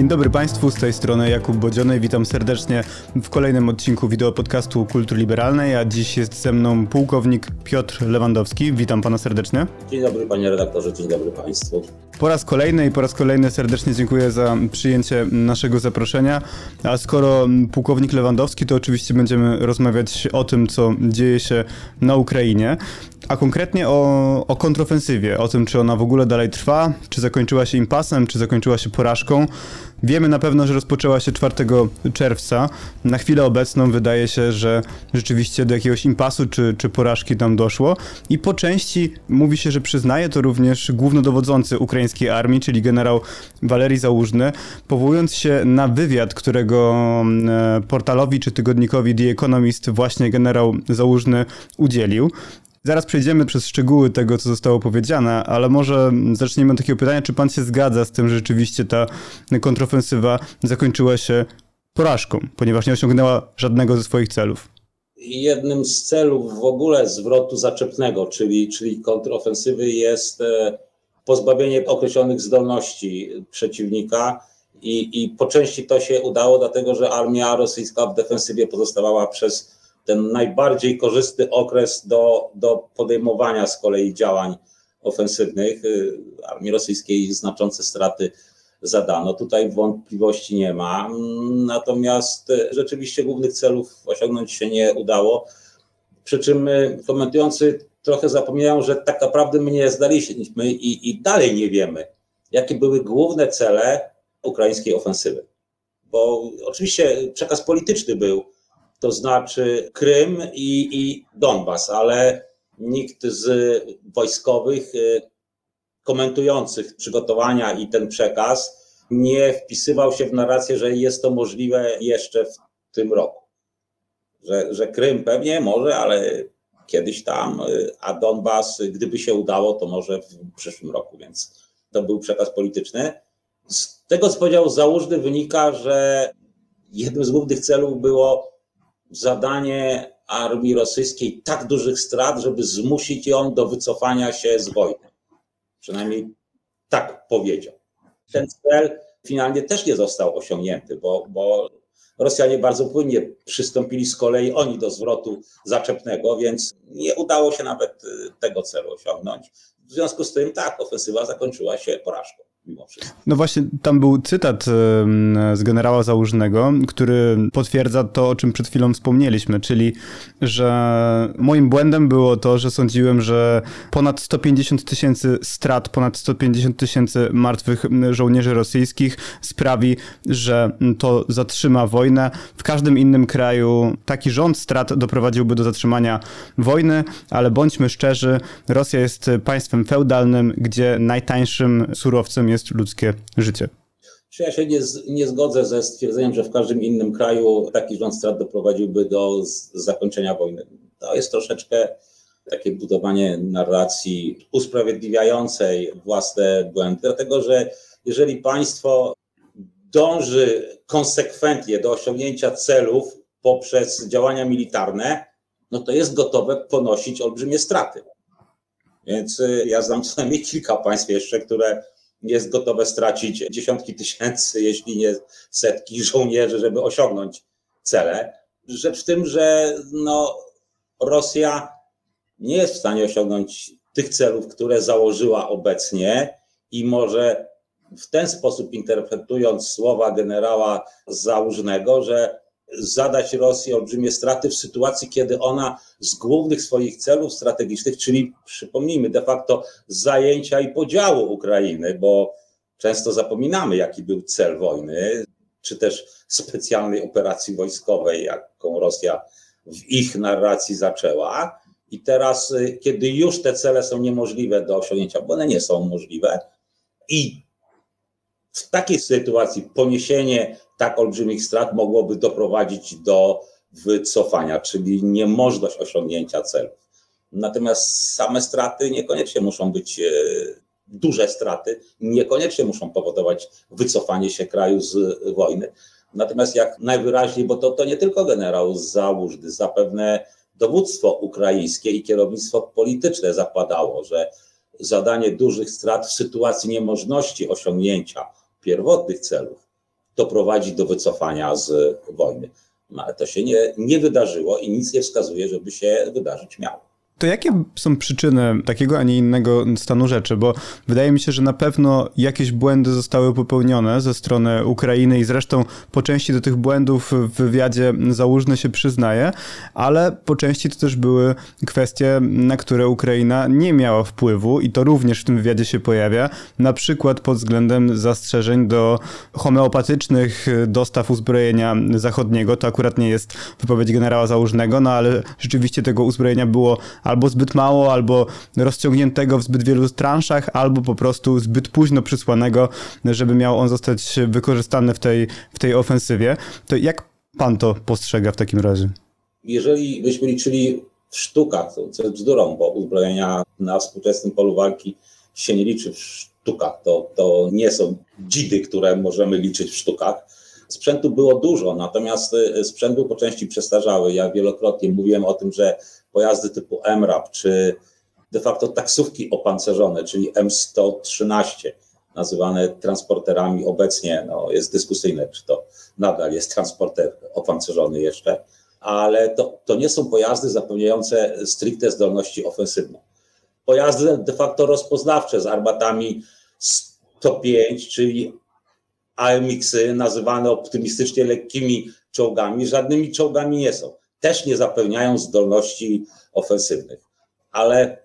Dzień dobry Państwu, z tej strony Jakub Bodziony. Witam serdecznie w kolejnym odcinku wideo podcastu Kultury Liberalnej, a dziś jest ze mną pułkownik Piotr Lewandowski. Witam Pana serdecznie. Dzień dobry Panie redaktorze, dzień dobry Państwu. Po raz kolejny i po raz kolejny serdecznie dziękuję za przyjęcie naszego zaproszenia. A skoro pułkownik Lewandowski, to oczywiście będziemy rozmawiać o tym, co dzieje się na Ukrainie a konkretnie o, o kontrofensywie, o tym, czy ona w ogóle dalej trwa, czy zakończyła się impasem, czy zakończyła się porażką. Wiemy na pewno, że rozpoczęła się 4 czerwca. Na chwilę obecną wydaje się, że rzeczywiście do jakiegoś impasu czy, czy porażki tam doszło. I po części mówi się, że przyznaje to również głównodowodzący ukraińskiej armii, czyli generał Walerii Załużny, powołując się na wywiad, którego e, portalowi czy tygodnikowi The Economist właśnie generał Załużny udzielił. Zaraz przejdziemy przez szczegóły tego, co zostało powiedziane, ale może zaczniemy od takiego pytania, czy pan się zgadza z tym, że rzeczywiście ta kontrofensywa zakończyła się porażką, ponieważ nie osiągnęła żadnego ze swoich celów? Jednym z celów w ogóle zwrotu zaczepnego, czyli, czyli kontrofensywy jest e, pozbawienie określonych zdolności przeciwnika i, i po części to się udało, dlatego że armia rosyjska w defensywie pozostawała przez ten najbardziej korzystny okres do, do podejmowania z kolei działań ofensywnych. Y, armii rosyjskiej znaczące straty zadano. Tutaj wątpliwości nie ma. Natomiast y, rzeczywiście głównych celów osiągnąć się nie udało. Przy czym y, komentujący trochę zapominają, że tak naprawdę my nie zdaliśmy i, i dalej nie wiemy, jakie były główne cele ukraińskiej ofensywy. Bo oczywiście przekaz polityczny był, to znaczy Krym i, i Donbas, ale nikt z wojskowych y, komentujących przygotowania i ten przekaz nie wpisywał się w narrację, że jest to możliwe jeszcze w tym roku. Że, że Krym pewnie może, ale kiedyś tam, y, a Donbas, gdyby się udało, to może w przyszłym roku, więc to był przekaz polityczny. Z tego, co powiedział Załużny, wynika, że jednym z głównych celów było zadanie armii rosyjskiej tak dużych strat, żeby zmusić ją do wycofania się z wojny. Przynajmniej tak powiedział. Ten cel finalnie też nie został osiągnięty, bo, bo Rosjanie bardzo płynnie przystąpili z kolei oni do zwrotu zaczepnego, więc nie udało się nawet y, tego celu osiągnąć. W związku z tym tak, ofensywa zakończyła się porażką mimo wszystko. No właśnie, tam był cytat z generała Załużnego, który potwierdza to, o czym przed chwilą wspomnieliśmy, czyli, że moim błędem było to, że sądziłem, że ponad 150 tysięcy strat, ponad 150 tysięcy martwych żołnierzy rosyjskich sprawi, że to zatrzyma wojnę. W każdym innym kraju taki rząd strat doprowadziłby do zatrzymania wojny, ale bądźmy szczerzy, Rosja jest państwem feudalnym, gdzie najtańszym surowcem jest ludzkie życie. Czy ja się nie, nie zgodzę ze stwierdzeniem, że w każdym innym kraju taki rząd strat doprowadziłby do zakończenia wojny? To jest troszeczkę takie budowanie narracji usprawiedliwiającej własne błędy, dlatego że jeżeli państwo dąży konsekwentnie do osiągnięcia celów poprzez działania militarne, no to jest gotowe ponosić olbrzymie straty. Więc y, ja znam co najmniej kilka państw jeszcze, które jest gotowe stracić dziesiątki tysięcy, jeśli nie setki żołnierzy, żeby osiągnąć cele. Rzecz w tym, że no, Rosja nie jest w stanie osiągnąć tych celów, które założyła obecnie i może w ten sposób interpretując słowa generała Załużnego, że zadać Rosji olbrzymie straty w sytuacji, kiedy ona z głównych swoich celów strategicznych, czyli przypomnijmy de facto zajęcia i podziału Ukrainy, bo często zapominamy, jaki był cel wojny, czy też specjalnej operacji wojskowej, jaką Rosja w ich narracji zaczęła. I teraz, y, kiedy już te cele są niemożliwe do osiągnięcia, bo one nie są możliwe, i w takiej sytuacji poniesienie tak olbrzymich strat mogłoby doprowadzić do wycofania, czyli niemożność osiągnięcia celów. Natomiast same straty niekoniecznie muszą być e, duże straty, niekoniecznie muszą powodować wycofanie się kraju z wojny. Natomiast jak najwyraźniej, bo to, to nie tylko generał Załużny, zapewne dowództwo ukraińskie i kierownictwo polityczne zakładało, że zadanie dużych strat w sytuacji niemożności osiągnięcia pierwotnych celów doprowadzi do wycofania z wojny. No, ale to się nie, nie wydarzyło i nic nie wskazuje, żeby się wydarzyć miało. To jakie są przyczyny takiego, a nie innego stanu rzeczy? Bo wydaje mi się, że na pewno jakieś błędy zostały popełnione ze strony Ukrainy i zresztą po części do tych błędów w wywiadzie Załużny się przyznaje, ale po części to też były kwestie, na które Ukraina nie miała wpływu i to również w tym wywiadzie się pojawia, na przykład pod względem zastrzeżeń do homeopatycznych dostaw uzbrojenia zachodniego. To akurat nie jest wypowiedź generała Załużnego, no ale rzeczywiście tego uzbrojenia było albo zbyt mało, albo rozciągniętego w zbyt wielu transzach, albo po prostu zbyt późno przysłanego, żeby miał on zostać wykorzystany w tej, w tej ofensywie. To jak pan to postrzega w takim razie? Jeżeli byśmy liczyli w sztukach, co jest bzdurą, bo uzbrojenia na współczesnym polu walki się nie liczy w sztukach. To, to nie są dzidy, które możemy liczyć w sztukach. Sprzętu było dużo, natomiast y, sprzęt był po części przestarzały. Ja wielokrotnie mówiłem o tym, że pojazdy typu MRAP, czy de facto taksówki opancerzone, czyli M113, nazywane transporterami obecnie, no, jest dyskusyjne, czy to nadal jest transporter opancerzony jeszcze, ale to, to nie są pojazdy zapewniające stricte zdolności ofensywne. Pojazdy de facto rozpoznawcze z armatami 105, czyli AMX-y nazywane optymistycznie lekkimi czołgami, żadnymi czołgami nie są też nie zapewniają zdolności ofensywnych. Ale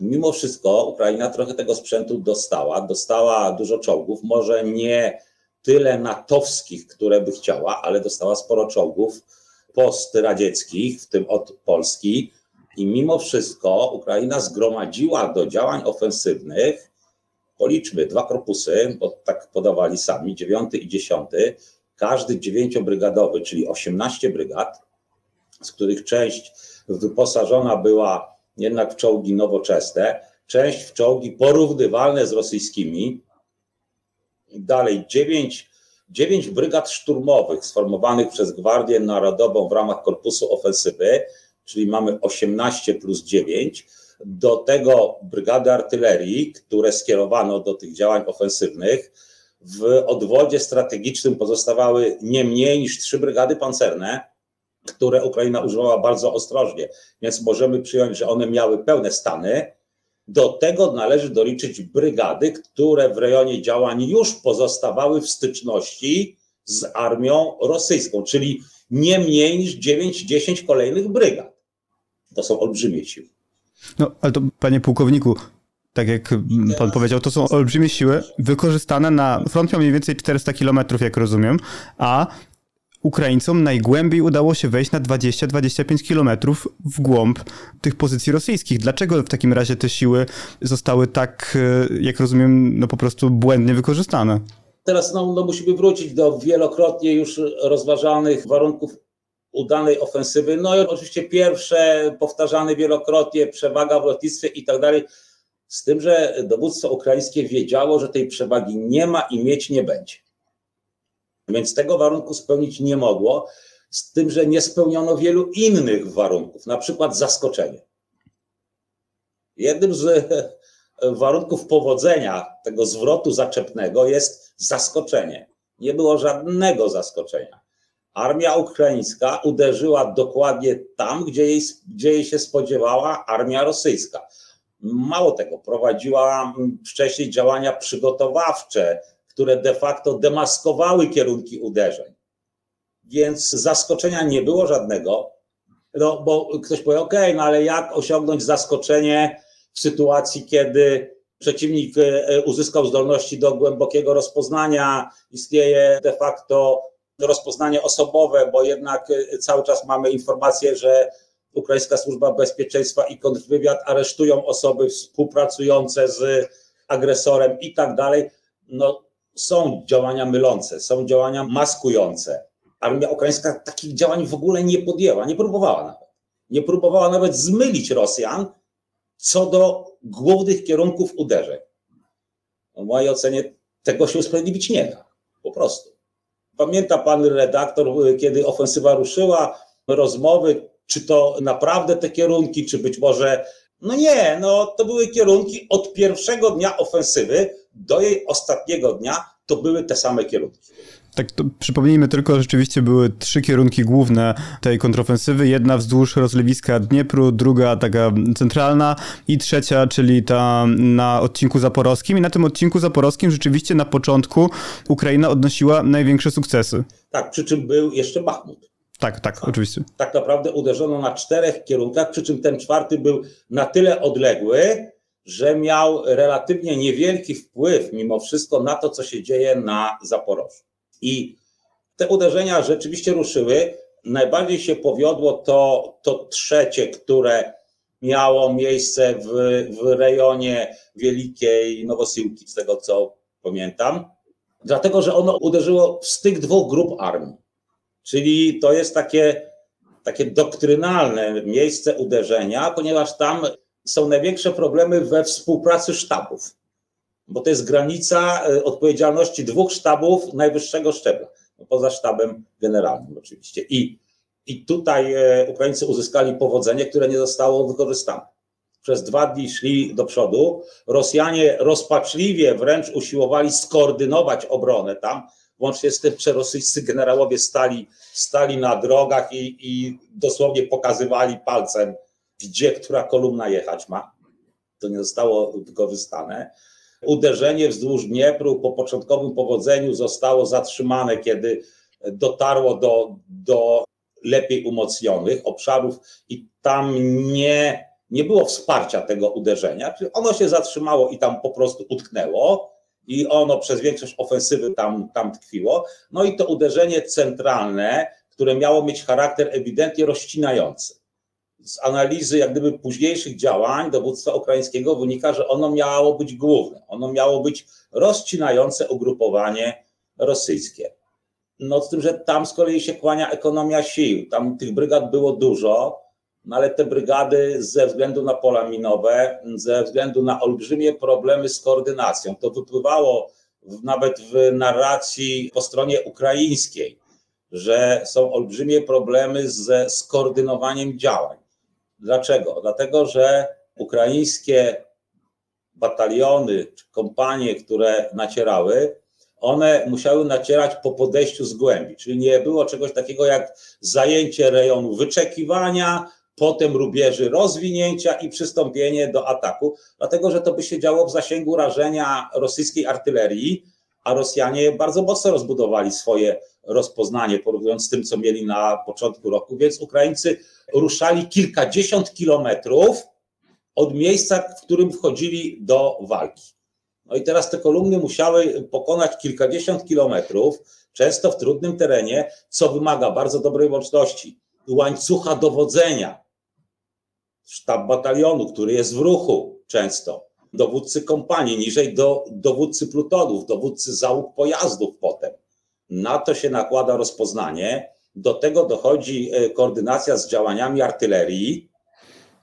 mimo wszystko Ukraina trochę tego sprzętu dostała. Dostała dużo czołgów, może nie tyle natowskich, które by chciała, ale dostała sporo czołgów postradzieckich, w tym od Polski. I mimo wszystko Ukraina zgromadziła do działań ofensywnych, policzmy, dwa korpusy, bo tak podawali sami, dziewiąty i dziesiąty, każdy dziewięciobrygadowy, czyli 18 brygad, z których część wyposażona była jednak w czołgi nowoczesne, część w czołgi porównywalne z rosyjskimi. Dalej, dziewięć, dziewięć brygad szturmowych sformowanych przez Gwardię Narodową w ramach korpusu ofensywy, czyli mamy 18 plus 9. Do tego brygady artylerii, które skierowano do tych działań ofensywnych. W odwodzie strategicznym pozostawały nie mniej niż trzy brygady pancerne, które Ukraina używała bardzo ostrożnie, więc możemy przyjąć, że one miały pełne stany. Do tego należy doliczyć brygady, które w rejonie działań już pozostawały w styczności z armią rosyjską, czyli nie mniej niż 9-10 kolejnych brygad. To są olbrzymie siły. No, ale to panie pułkowniku, tak jak pan powiedział, to są olbrzymie siły wykorzystane na front miał mniej więcej 400 kilometrów, jak rozumiem, a Ukraińcom najgłębiej udało się wejść na 20-25 kilometrów w głąb tych pozycji rosyjskich. Dlaczego w takim razie te siły zostały tak, e, jak rozumiem, no po prostu błędnie wykorzystane? Teraz no, no musimy wrócić do wielokrotnie już rozważanych warunków udanej ofensywy. No i oczywiście pierwsze, powtarzane wielokrotnie, przewaga w lotnictwie i tak dalej. Z tym, że dowództwo ukraińskie wiedziało, że tej przewagi nie ma i mieć nie będzie. Więc tego warunku spełnić nie mogło, z tym, że nie spełniono wielu innych warunków, na przykład zaskoczenie. Jednym z warunków powodzenia tego zwrotu zaczepnego jest zaskoczenie. Nie było żadnego zaskoczenia. Armia ukraińska uderzyła dokładnie tam, gdzie jej, gdzie jej się spodziewała armia rosyjska. Mało tego, prowadziła wcześniej działania przygotowawcze, które de facto demaskowały kierunki uderzeń. Więc zaskoczenia nie było żadnego, no, bo ktoś powie, OK, no ale jak osiągnąć zaskoczenie w sytuacji, kiedy przeciwnik e, uzyskał zdolności do głębokiego rozpoznania, istnieje de facto rozpoznanie osobowe, bo jednak e, cały czas mamy informację, że Ukraińska Służba Bezpieczeństwa i kontrwywiad aresztują osoby współpracujące z agresorem i tak dalej. No, są działania mylące, są działania maskujące. Armia ukraińska takich działań w ogóle nie podjęła, nie próbowała nawet. Nie próbowała nawet zmylić Rosjan co do głównych kierunków uderzeń. W mojej ocenie tego się usprawiedliwić nie da. Po prostu. Pamięta pan redaktor, kiedy ofensywa ruszyła, rozmowy, czy to naprawdę te kierunki, czy być może. No nie, no to były kierunki od pierwszego dnia ofensywy do jej ostatniego dnia to były te same kierunki. Tak, to przypomnijmy tylko, rzeczywiście były trzy kierunki główne tej kontrofensywy. Jedna wzdłuż rozlewiska Dniepru, druga taka centralna i trzecia, czyli ta na odcinku zaporowskim. I na tym odcinku zaporowskim rzeczywiście na początku Ukraina odnosiła największe sukcesy. Tak, przy czym był jeszcze Bachmut. Tak, tak, tak, oczywiście. Tak naprawdę uderzono na czterech kierunkach, przy czym ten czwarty był na tyle odległy, że miał relatywnie niewielki wpływ mimo wszystko na to, co się dzieje na Zaporożu. I te uderzenia rzeczywiście ruszyły. Najbardziej się powiodło to, to trzecie, które miało miejsce w, w rejonie Wielkiej Nowosiłki, z tego co pamiętam, dlatego że ono uderzyło w styk dwóch grup armii. Czyli to jest takie, takie doktrynalne miejsce uderzenia, ponieważ tam są największe problemy we współpracy sztabów, bo to jest granica e, odpowiedzialności dwóch sztabów najwyższego szczebla, no poza sztabem generalnym oczywiście. I, i tutaj e, Ukraińcy uzyskali powodzenie, które nie zostało wykorzystane. Przez dwa dni szli do przodu. Rosjanie rozpaczliwie wręcz usiłowali skoordynować obronę tam, Łącznie z tym, że rosyjscy generałowie stali, stali na drogach i, i dosłownie pokazywali palcem, gdzie która kolumna jechać ma. To nie zostało wykorzystane. Uderzenie wzdłuż Dniepru po początkowym powodzeniu zostało zatrzymane, kiedy dotarło do, do lepiej umocnionych obszarów i tam nie, nie było wsparcia tego uderzenia. Ono się zatrzymało i tam po prostu utknęło i ono przez większość ofensywy tam, tam tkwiło. No i to uderzenie centralne, które miało mieć charakter ewidentnie rozcinający. Z analizy jak gdyby późniejszych działań dowództwa ukraińskiego wynika, że ono miało być główne, ono miało być rozcinające ugrupowanie rosyjskie. No z tym, że tam z kolei się kłania ekonomia sił, tam tych brygad było dużo, no ale te brygady ze względu na pola minowe, ze względu na olbrzymie problemy z koordynacją, to wypływało w, nawet w narracji po stronie ukraińskiej, że są olbrzymie problemy ze skoordynowaniem działań. Dlaczego? Dlatego, że ukraińskie bataliony czy kompanie, które nacierały, one musiały nacierać po podejściu z głębi, czyli nie było czegoś takiego jak zajęcie rejonu wyczekiwania, potem rubieży rozwinięcia i przystąpienie do ataku, dlatego że to by się działo w zasięgu rażenia rosyjskiej artylerii, a Rosjanie bardzo mocno rozbudowali swoje rozpoznanie, porównując z tym, co mieli na początku roku, więc Ukraińcy ruszali kilkadziesiąt kilometrów od miejsca, w którym wchodzili do walki. No i teraz te kolumny musiały pokonać kilkadziesiąt kilometrów, często w trudnym terenie, co wymaga bardzo dobrej łączności, łańcucha dowodzenia, sztab batalionu, który jest w ruchu często, dowódcy kompanii, niżej do dowódcy plutonów, dowódcy załóg pojazdów potem. Na to się nakłada rozpoznanie, do tego dochodzi e, koordynacja z działaniami artylerii.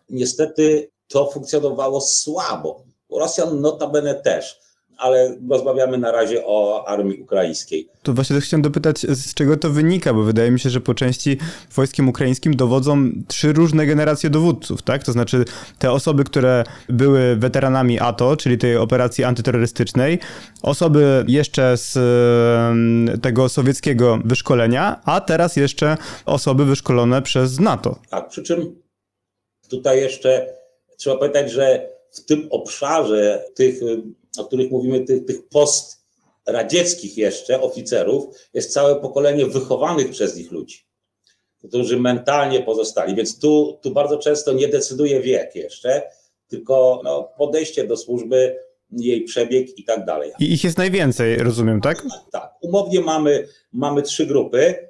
Niestety to funkcjonowało słabo. Rosjan notabene też ale rozmawiamy na razie o armii ukraińskiej. To właśnie chciałem dopytać, z czego to wynika, bo wydaje mi się, że po części wojskiem ukraińskim dowodzą trzy różne generacje dowódców, tak? To znaczy te osoby, które były weteranami ATO, czyli tej operacji antyterrorystycznej, osoby jeszcze z tego sowieckiego wyszkolenia, a teraz jeszcze osoby wyszkolone przez NATO. Tak, przy czym tutaj jeszcze trzeba pamiętać, że w tym obszarze tych o których mówimy, tych, tych postradzieckich jeszcze oficerów, jest całe pokolenie wychowanych przez nich ludzi, którzy mentalnie pozostali. Więc tu, tu bardzo często nie decyduje wiek jeszcze, tylko no, podejście do służby, jej przebieg i tak dalej. I ich jest najwięcej, rozumiem, tak? Tak, tak. Umownie mamy, mamy trzy grupy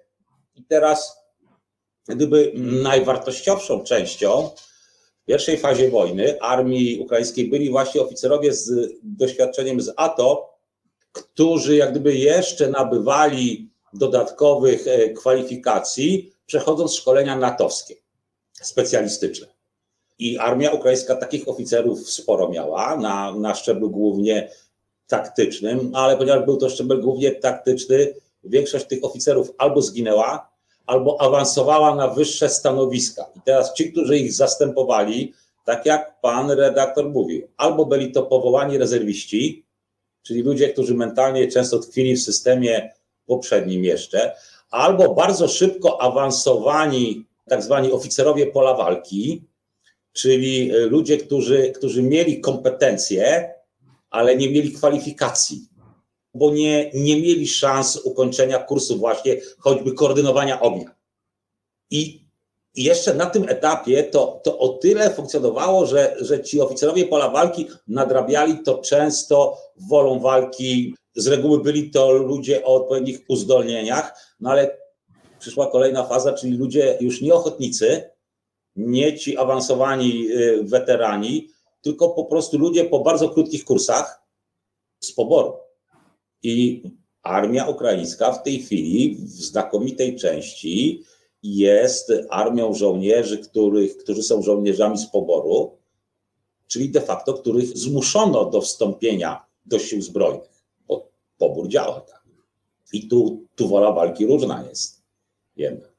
i teraz gdyby najwartościowszą częścią w pierwszej fazie wojny armii ukraińskiej byli właśnie oficerowie z doświadczeniem z ATO, którzy jak gdyby jeszcze nabywali dodatkowych e, kwalifikacji, przechodząc szkolenia natowskie, specjalistyczne. I armia ukraińska takich oficerów sporo miała, na, na szczeblu głównie taktycznym, ale ponieważ był to szczebel głównie taktyczny, większość tych oficerów albo zginęła, albo awansowała na wyższe stanowiska. I teraz ci, którzy ich zastępowali, tak jak pan redaktor mówił, albo byli to powołani rezerwiści, czyli ludzie, którzy mentalnie często tkwili w systemie poprzednim jeszcze, albo bardzo szybko awansowani tak zwani oficerowie pola walki, czyli ludzie, którzy, którzy mieli kompetencje, ale nie mieli kwalifikacji, bo nie, nie mieli szans ukończenia kursu właśnie choćby koordynowania ognia. I jeszcze na tym etapie to, to o tyle funkcjonowało, że, że ci oficerowie pola walki nadrabiali to często wolą walki. Z reguły byli to ludzie o odpowiednich uzdolnieniach, no ale przyszła kolejna faza, czyli ludzie już nie ochotnicy, nie ci awansowani y, weterani, tylko po prostu ludzie po bardzo krótkich kursach z poboru. I armia ukraińska w tej chwili w znakomitej części jest armią żołnierzy, których, którzy są żołnierzami z poboru, czyli de facto których zmuszono do wstąpienia do sił zbrojnych, bo pobór działa tak. I tu, tu wola walki różna jest jednak.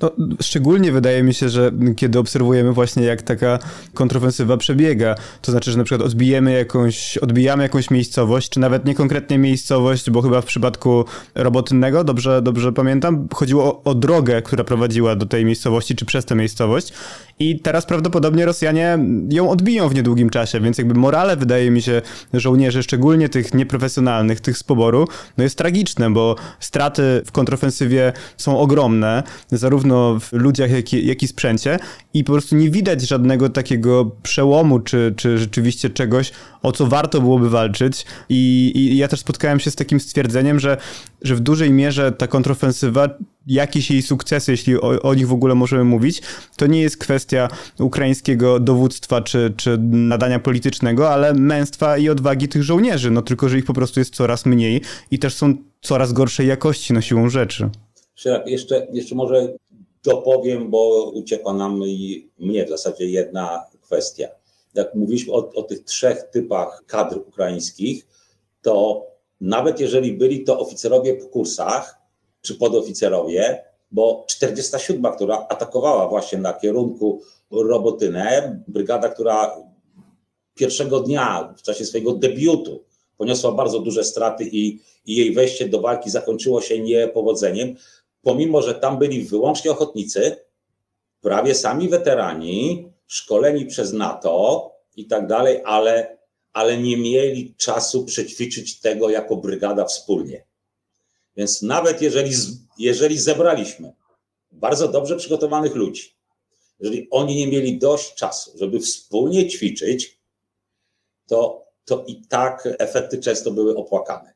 No, szczególnie wydaje mi się, że kiedy obserwujemy właśnie jak taka kontrofensywa przebiega, to znaczy, że na przykład odbijemy jakąś, odbijamy jakąś miejscowość, czy nawet nie konkretnie miejscowość, bo chyba w przypadku robotynnego, dobrze, dobrze pamiętam, chodziło o, o drogę, która prowadziła do tej miejscowości, czy przez tę miejscowość. I teraz prawdopodobnie Rosjanie ją odbiją w niedługim czasie, więc jakby morale wydaje mi się żołnierzy, szczególnie tych nieprofesjonalnych, tych z poboru, no jest tragiczne, bo straty w kontrofensywie są ogromne, zarówno w ludziach, jak i, jak i sprzęcie i po prostu nie widać żadnego takiego przełomu, czy, czy rzeczywiście czegoś, o co warto byłoby walczyć I, i ja też spotkałem się z takim stwierdzeniem, że, że w dużej mierze ta kontrofensywa jakieś jej sukcesy, jeśli o, o, nich w ogóle możemy mówić, to nie jest kwestia ukraińskiego dowództwa czy, czy nadania politycznego, ale męstwa i odwagi tych żołnierzy, no tylko, że ich po prostu jest coraz mniej i też są coraz gorszej jakości, no siłą rzeczy. Jeszcze, jeszcze może dopowiem, bo uciekła nam i mnie w zasadzie jedna kwestia. Jak mówiliśmy o, o tych trzech typach kadr ukraińskich, to nawet jeżeli byli to oficerowie po kursach, czy podoficerowie, bo 47, która atakowała właśnie na kierunku Robotynę, brygada, która pierwszego dnia w czasie swojego debiutu poniosła bardzo duże straty i, i jej wejście do walki zakończyło się niepowodzeniem, pomimo że tam byli wyłącznie ochotnicy, prawie sami weterani, szkoleni przez NATO i tak dalej, ale, ale nie mieli czasu przećwiczyć tego jako brygada wspólnie. Więc nawet jeżeli, jeżeli zebraliśmy bardzo dobrze przygotowanych ludzi, jeżeli oni nie mieli dość czasu, żeby wspólnie ćwiczyć, to, to i tak efekty często były opłakane.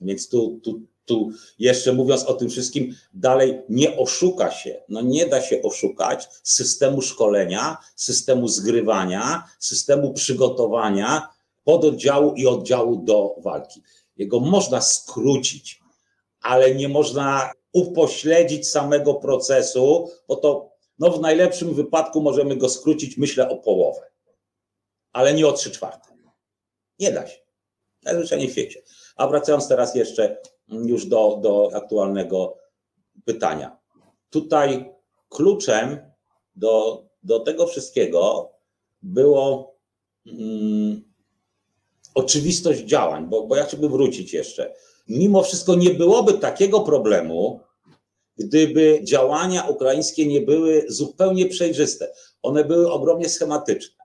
Więc tu, tu, tu jeszcze mówiąc o tym wszystkim, dalej nie oszuka się, no nie da się oszukać systemu szkolenia, systemu zgrywania, systemu przygotowania pododdziału i oddziału do walki. Jego można skrócić, ale nie można upośledzić samego procesu, bo to no w najlepszym wypadku możemy go skrócić, myślę, o połowę, ale nie o trzy czwarte. Nie da się. Najzwyczajniej w świecie. A wracając teraz jeszcze już do, do aktualnego pytania. Tutaj kluczem do, do tego wszystkiego było mm, oczywistość działań, bo, bo ja chciałbym wrócić jeszcze mimo wszystko nie byłoby takiego problemu, gdyby działania ukraińskie nie były zupełnie przejrzyste. One były ogromnie schematyczne.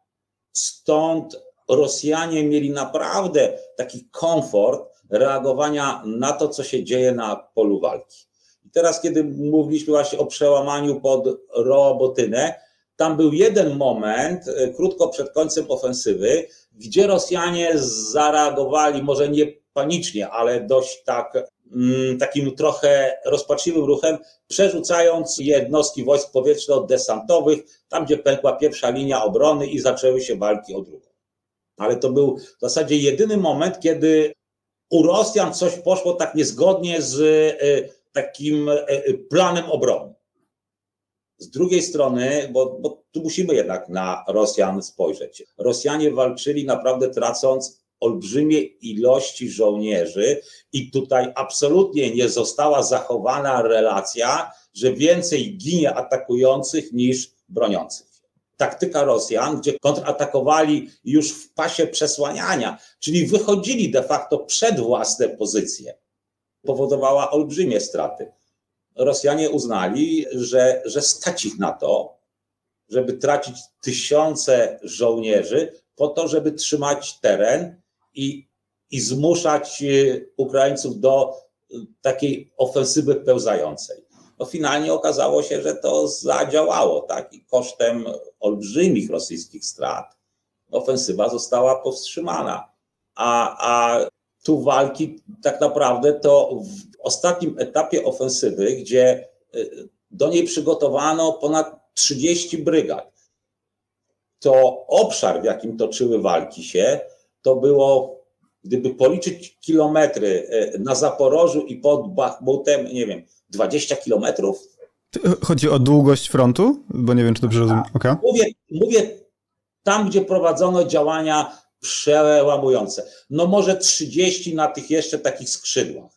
Stąd Rosjanie mieli naprawdę taki komfort reagowania na to, co się dzieje na polu walki. I teraz, kiedy mówiliśmy właśnie o przełamaniu pod Robotynę, tam był jeden moment, e, krótko przed końcem ofensywy, gdzie Rosjanie zareagowali może nie panicznie, ale dość tak mm, takim trochę rozpaczliwym ruchem, przerzucając jednostki wojsk powietrzno-desantowych tam, gdzie pękła pierwsza linia obrony i zaczęły się walki o drugą. Ale to był w zasadzie jedyny moment, kiedy u Rosjan coś poszło tak niezgodnie z e, takim e, planem obrony. Z drugiej strony, bo, bo tu musimy jednak na Rosjan spojrzeć. Rosjanie walczyli naprawdę tracąc olbrzymie ilości żołnierzy i tutaj absolutnie nie została zachowana relacja, że więcej ginie atakujących niż broniących. Taktyka Rosjan, gdzie kontratakowali już w pasie przesłaniania, czyli wychodzili de facto przed własne pozycje powodowała olbrzymie straty. Rosjanie uznali, że, że stać ich na to, żeby tracić tysiące żołnierzy po to, żeby trzymać teren i, i zmuszać e, Ukraińców do e, takiej ofensywy pełzającej. No finalnie okazało się, że to zadziałało, tak? I kosztem olbrzymich rosyjskich strat ofensywa została powstrzymana. A, a tu walki tak naprawdę to w ostatnim etapie ofensywy, gdzie y, do niej przygotowano ponad 30 brygad, to obszar, w jakim toczyły walki się, to było, gdyby policzyć kilometry y, na Zaporożu i pod Bachmutem, nie wiem, 20 kilometrów. Chodzi o długość frontu? Bo nie wiem, czy dobrze rozumiem. Okay. Mówię, mówię tam, gdzie prowadzono działania przełamujące. No może 30 na tych jeszcze takich skrzydłach.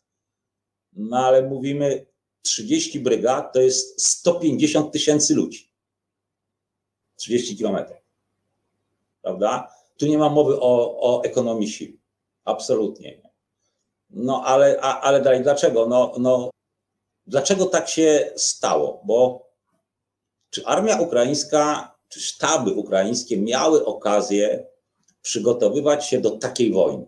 No ale mówimy 30 brygad to jest 150 tysięcy ludzi. 30 kilometrów. Prawda? Tu nie ma mowy o, o ekonomii sił. Absolutnie nie. No ale, a, ale dalej, dlaczego? No, no, dlaczego tak się stało? Bo czy armia ukraińska, czy sztaby ukraińskie miały okazję przygotowywać się do takiej wojny.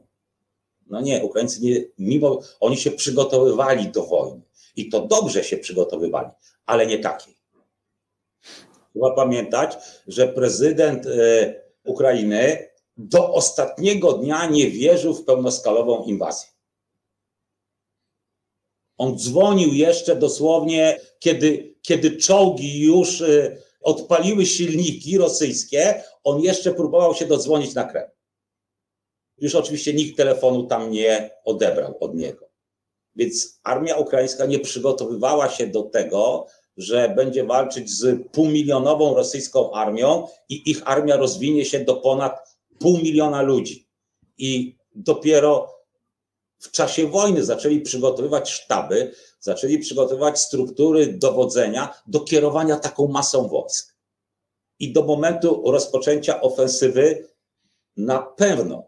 No nie, Ukraińcy nie, mimo, oni się przygotowywali do wojny i to dobrze się przygotowywali, ale nie takiej. Trzeba pamiętać, że prezydent e, Ukrainy do ostatniego dnia nie wierzył w pełnoskalową inwazję. On dzwonił jeszcze dosłownie, kiedy, kiedy czołgi już e, odpaliły silniki rosyjskie, on jeszcze próbował się dodzwonić na Kreml. Już oczywiście nikt telefonu tam nie odebrał od niego. Więc armia ukraińska nie przygotowywała się do tego, że będzie walczyć z półmilionową rosyjską armią i ich armia rozwinie się do ponad pół miliona ludzi. I dopiero w czasie wojny zaczęli przygotowywać sztaby, zaczęli przygotowywać struktury dowodzenia do kierowania taką masą wojsk. I do momentu rozpoczęcia ofensywy na pewno,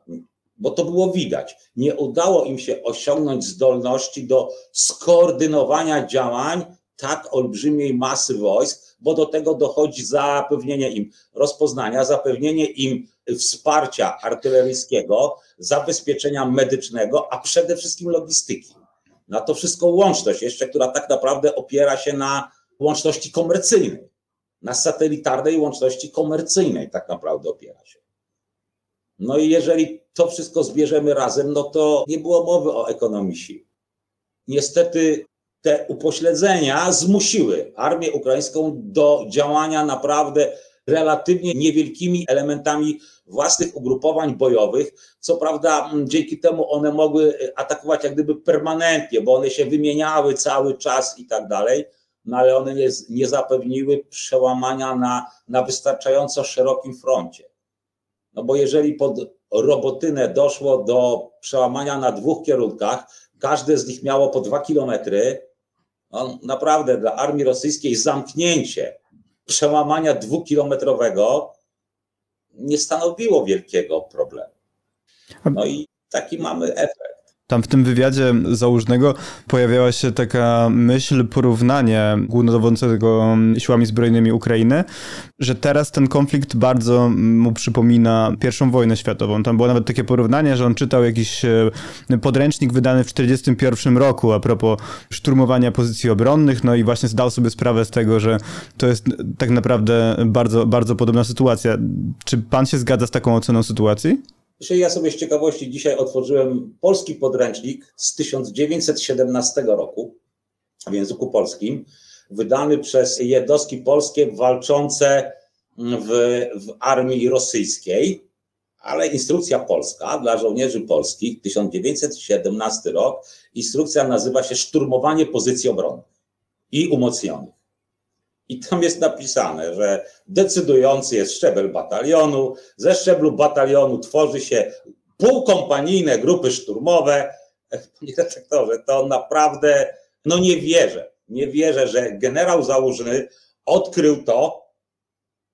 bo to było widać, nie udało im się osiągnąć zdolności do skoordynowania działań tak olbrzymiej masy wojsk, bo do tego dochodzi zapewnienie im rozpoznania, zapewnienie im wsparcia artyleryjskiego, zabezpieczenia medycznego, a przede wszystkim logistyki. Na to wszystko łączność, jeszcze która tak naprawdę opiera się na łączności komercyjnej, na satelitarnej łączności komercyjnej tak naprawdę opiera się. No i jeżeli to wszystko zbierzemy razem, no to nie było mowy o ekonomii sił. Niestety te upośledzenia zmusiły armię ukraińską do działania naprawdę relatywnie niewielkimi elementami własnych ugrupowań bojowych. Co prawda, dzięki temu one mogły atakować jak gdyby permanentnie, bo one się wymieniały cały czas i tak dalej, no ale one nie, nie zapewniły przełamania na, na wystarczająco szerokim froncie. No bo jeżeli pod Robotynę doszło do przełamania na dwóch kierunkach, każde z nich miało po dwa kilometry, no naprawdę dla armii rosyjskiej zamknięcie przełamania dwukilometrowego nie stanowiło wielkiego problemu. No i taki mamy efekt. Tam w tym wywiadzie założnego pojawiała się taka myśl, porównanie głównodowodzącego siłami zbrojnymi Ukrainy, że teraz ten konflikt bardzo mu przypomina pierwszą wojnę światową. Tam było nawet takie porównanie, że on czytał jakiś e, podręcznik wydany w 1941 roku a propos szturmowania pozycji obronnych, no i właśnie zdał sobie sprawę z tego, że to jest tak naprawdę bardzo, bardzo podobna sytuacja. Czy pan się zgadza z taką oceną sytuacji? Ja sobie z ciekawości dzisiaj otworzyłem polski podręcznik z 1917 roku w języku polskim, wydany przez jednostki polskie walczące w, w armii rosyjskiej, ale instrukcja polska dla żołnierzy polskich, 1917 rok. Instrukcja nazywa się Szturmowanie pozycji obronnych i umocnionych. I tam jest napisane, że decydujący jest szczebel batalionu. Ze szczeblu batalionu tworzy się półkompanijne grupy szturmowe. Panie redaktorze, to naprawdę, no nie wierzę. Nie wierzę, że generał Załużny odkrył to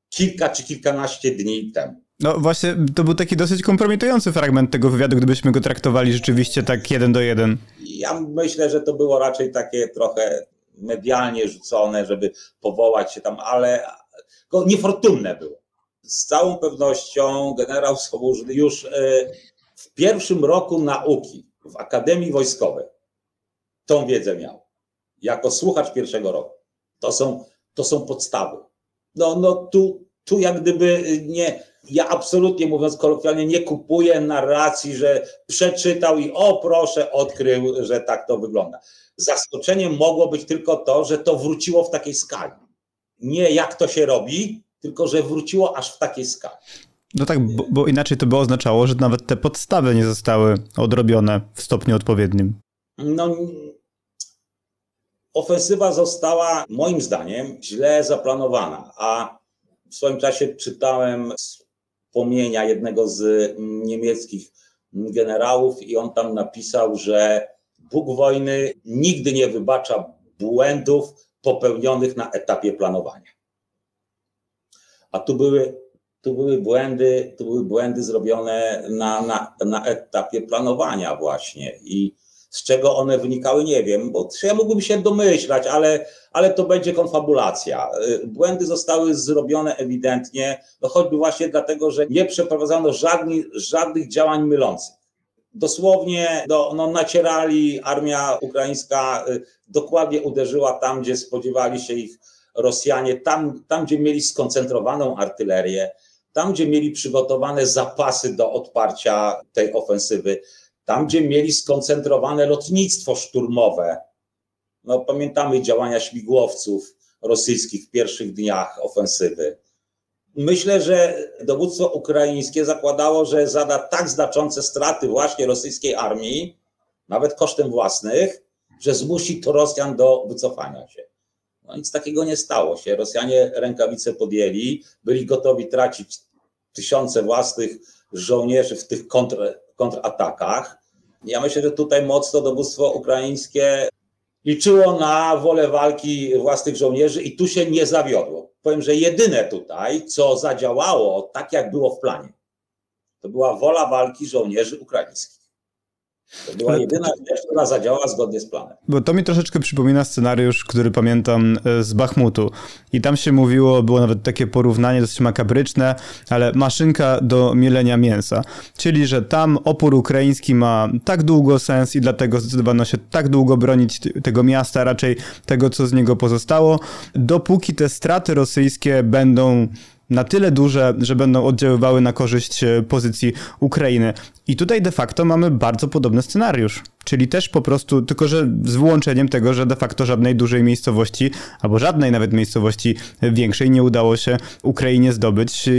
kilka czy kilkanaście dni temu. No właśnie, to był taki dosyć kompromitujący fragment tego wywiadu, gdybyśmy go traktowali rzeczywiście tak jeden do jeden. Ja myślę, że to było raczej takie trochę medialnie rzucone, żeby powołać się tam, ale niefortunne było. Z całą pewnością generał Sołużny już e, w pierwszym roku nauki w Akademii Wojskowej tą wiedzę miał. Jako słuchacz pierwszego roku. To są, to są podstawy. No, no tu, tu jak gdyby nie, ja absolutnie mówiąc kolokwialnie nie kupuję narracji, że przeczytał i o proszę odkrył, że tak to wygląda. Zaskoczeniem mogło być tylko to, że to wróciło w takiej skali. Nie jak to się robi, tylko że wróciło aż w takiej skali. No tak, bo, bo, inaczej to by oznaczało, że nawet te podstawy nie zostały odrobione w stopniu odpowiednim. No, ofensywa została moim zdaniem źle zaplanowana, a w swoim czasie czytałem wspomnienia jednego z niemieckich generałów i on tam napisał, że Bóg wojny nigdy nie wybacza błędów popełnionych na etapie planowania. A tu były, tu były błędy, tu były błędy zrobione na, na, na etapie planowania właśnie i z czego one wynikały, nie wiem, bo ja mógłbym się domyślać, ale, ale to będzie konfabulacja. Błędy zostały zrobione ewidentnie, no choćby właśnie dlatego, że nie przeprowadzono żadnych, żadnych działań mylących. Dosłownie do, no, nacierali, armia ukraińska y, dokładnie uderzyła tam, gdzie spodziewali się ich Rosjanie, tam, tam gdzie mieli skoncentrowaną artylerię, tam gdzie mieli przygotowane zapasy do odparcia tej ofensywy tam, gdzie mieli skoncentrowane lotnictwo szturmowe. No, pamiętamy działania śmigłowców rosyjskich w pierwszych dniach ofensywy. Myślę, że dowództwo ukraińskie zakładało, że zada tak znaczące straty właśnie rosyjskiej armii, nawet kosztem własnych, że zmusi to Rosjan do wycofania się. No nic takiego nie stało się. Rosjanie rękawice podjęli, byli gotowi tracić tysiące własnych żołnierzy w tych kontr, kontratakach. Ja myślę, że tutaj mocno dowództwo ukraińskie liczyło na wolę walki własnych żołnierzy i tu się nie zawiodło. Powiem, że jedyne tutaj, co zadziałało tak, jak było w planie, to była wola walki żołnierzy ukraińskich. To była jedyna rzecz, która zadziałała zgodnie z planem. Bo to mi troszeczkę przypomina scenariusz, który pamiętam e, z Bachmutu. I tam się mówiło, było nawet takie porównanie dosyć makabryczne, ale maszynka do mielenia mięsa. Czyli, że tam opór ukraiński ma tak długo sens i dlatego zdecydowano się tak długo bronić tego miasta, raczej tego, co z niego pozostało, dopóki te straty rosyjskie będą na tyle duże, że będą oddziaływały na korzyść e, pozycji Ukrainy. I tutaj de facto mamy bardzo podobny scenariusz. Czyli też po prostu, tylko że z wyłączeniem tego, że de facto żadnej dużej miejscowości, albo żadnej nawet miejscowości większej nie udało się Ukrainie zdobyć i,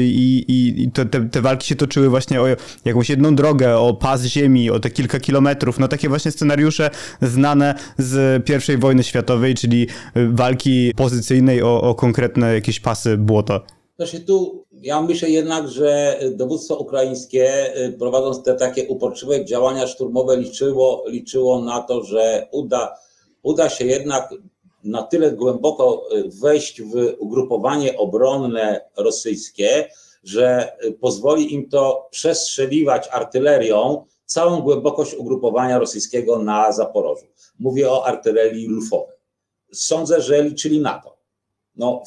i, i te, te, walki się toczyły właśnie o jakąś jedną drogę, o pas ziemi, o te kilka kilometrów, no takie właśnie scenariusze znane z I wojny światowej, czyli walki pozycyjnej o, o konkretne jakieś pasy błota. Znaczy tu ja myślę jednak, że dowództwo ukraińskie y, prowadząc te takie uporczywe działania szturmowe liczyło, liczyło na to, że uda, uda się jednak na tyle głęboko y, wejść w ugrupowanie obronne rosyjskie, że y, pozwoli im to przestrzeliwać artylerią całą głębokość ugrupowania rosyjskiego na Zaporożu. Mówię o artylerii lufowej. Sądzę, że liczyli na to. No,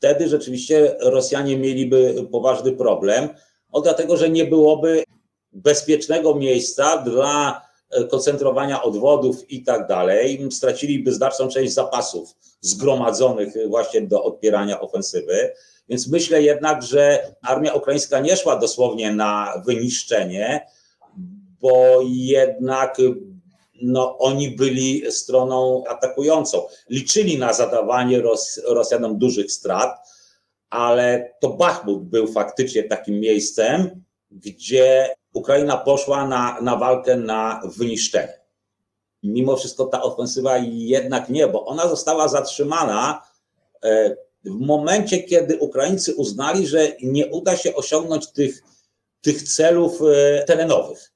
wtedy rzeczywiście Rosjanie mieliby poważny problem, o dlatego że nie byłoby bezpiecznego miejsca dla e, koncentrowania odwodów i tak dalej. Straciliby znaczną część zapasów zgromadzonych właśnie do odpierania ofensywy. Więc myślę jednak, że armia ukraińska nie szła dosłownie na wyniszczenie, bo jednak no, oni byli stroną atakującą. Liczyli na zadawanie Ros Rosjanom dużych strat, ale to Bachmut był faktycznie takim miejscem, gdzie Ukraina poszła na, na walkę na wyniszczenie. Mimo wszystko ta ofensywa jednak nie, bo ona została zatrzymana e, w momencie, kiedy Ukraińcy uznali, że nie uda się osiągnąć tych, tych celów e, terenowych.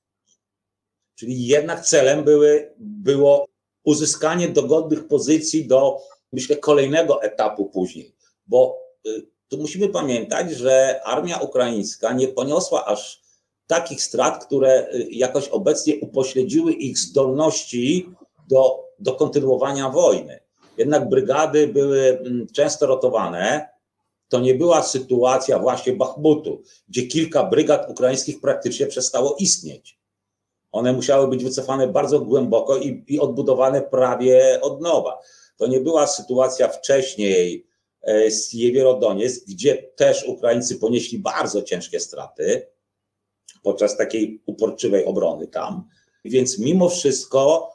Czyli jednak celem były, było uzyskanie dogodnych pozycji do, myślę, kolejnego etapu później, bo y, tu musimy pamiętać, że armia ukraińska nie poniosła aż takich strat, które y, jakoś obecnie upośledziły ich zdolności do, do kontynuowania wojny. Jednak brygady były mm, często rotowane. To nie była sytuacja właśnie Bachmutu, gdzie kilka brygad ukraińskich praktycznie przestało istnieć. One musiały być wycofane bardzo głęboko i, i odbudowane prawie od nowa. To nie była sytuacja wcześniej e, z Jewierodoniec, gdzie też Ukraińcy ponieśli bardzo ciężkie straty podczas takiej uporczywej obrony tam. Więc mimo wszystko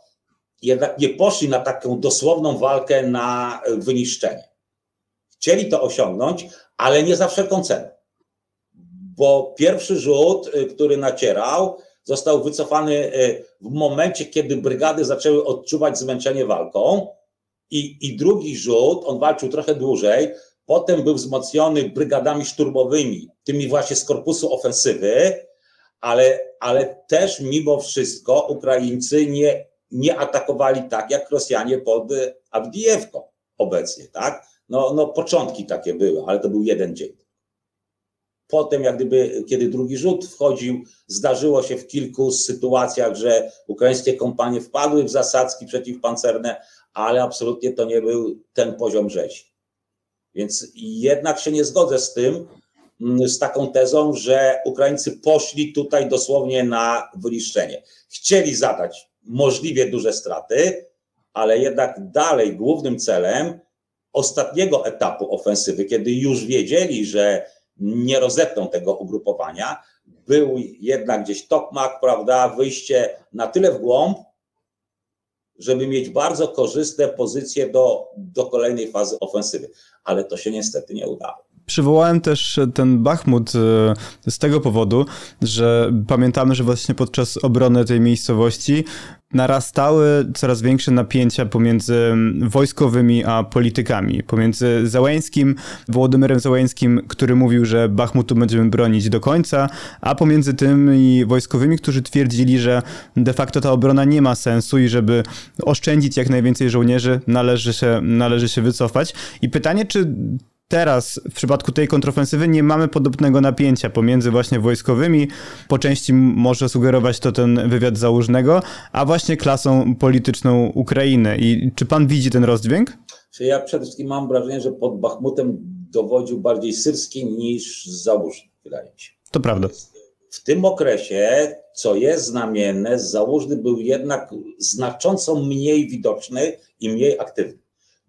jednak nie poszli na taką dosłowną walkę na wyniszczenie. Chcieli to osiągnąć, ale nie za wszelką cenę. Bo pierwszy rzut, y, który nacierał, został wycofany y, w momencie, kiedy brygady zaczęły odczuwać zmęczenie walką. I, I drugi rzut, on walczył trochę dłużej, potem był wzmocniony brygadami szturmowymi, tymi właśnie z korpusu ofensywy, ale, ale też mimo wszystko Ukraińcy nie, nie atakowali tak, jak Rosjanie pod Awdijewką obecnie, tak? No, no początki takie były, ale to był jeden dzień. Potem, jak gdyby, kiedy drugi rzut wchodził, zdarzyło się w kilku sytuacjach, że ukraińskie kompanie wpadły w zasadzki przeciwpancerne, ale absolutnie to nie był ten poziom rzezi. Więc jednak się nie zgodzę z tym, mm, z taką tezą, że Ukraińcy poszli tutaj dosłownie na wyniszczenie. Chcieli zadać możliwie duże straty, ale jednak dalej głównym celem ostatniego etapu ofensywy, kiedy już wiedzieli, że nie rozetną tego ugrupowania, był jednak gdzieś tokmak, prawda, wyjście na tyle w głąb, żeby mieć bardzo korzystne pozycje do, do kolejnej fazy ofensywy. Ale to się niestety nie udało. Przywołałem też ten Bachmut e, z tego powodu, że pamiętamy, że właśnie podczas obrony tej miejscowości narastały coraz większe napięcia pomiędzy wojskowymi a politykami. Pomiędzy Załęskim, Wołodymyrem Załęskim, który mówił, że Bachmutu będziemy bronić do końca, a pomiędzy tymi wojskowymi, którzy twierdzili, że de facto ta obrona nie ma sensu i żeby oszczędzić jak najwięcej żołnierzy, należy się, należy się wycofać. I pytanie, czy teraz w przypadku tej kontrofensywy nie mamy podobnego napięcia pomiędzy właśnie wojskowymi, po części może sugerować to ten wywiad założnego, a właśnie klasą polityczną Ukrainy. I czy pan widzi ten rozdźwięk? Ja przede wszystkim mam wrażenie, że pod Bachmutem dowodził bardziej Syrski niż Załużny, wydaje mi się. To prawda. W tym okresie, co jest znamienne, Załużny był jednak znacząco mniej widoczny i mniej aktywny.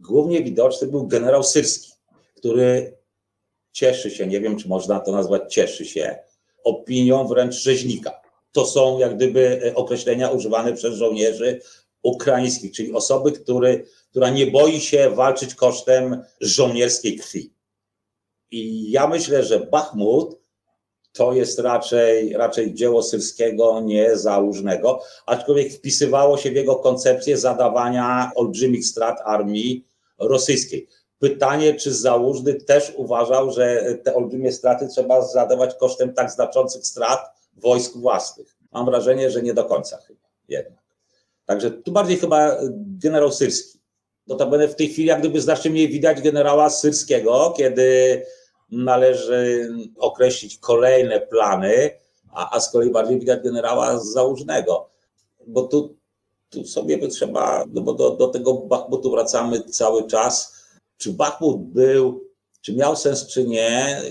Głównie widoczny był generał Syrski który cieszy się, nie wiem czy można to nazwać cieszy się, opinią wręcz rzeźnika. To są jak gdyby e, określenia używane przez żołnierzy ukraińskich, czyli osoby, który, która nie boi się walczyć kosztem żołnierskiej krwi. I ja myślę, że Bachmut to jest raczej, raczej dzieło Syrskiego, nie Załużnego, aczkolwiek wpisywało się w jego koncepcję zadawania olbrzymich strat armii rosyjskiej. Pytanie, czy Załużny też uważał, że te olbrzymie straty trzeba zadawać kosztem tak znaczących strat wojsk własnych. Mam wrażenie, że nie do końca chyba jednak. Także tu bardziej chyba generał Syrski. Notabene w tej chwili jak gdyby znacznie mniej widać generała Syrskiego, kiedy należy określić kolejne plany, a, a z kolei bardziej widać generała Załużnego. Bo tu, tu sobie by trzeba, no bo do, do tego Bachmutu wracamy cały czas, czy Bachmut był, czy miał sens, czy nie,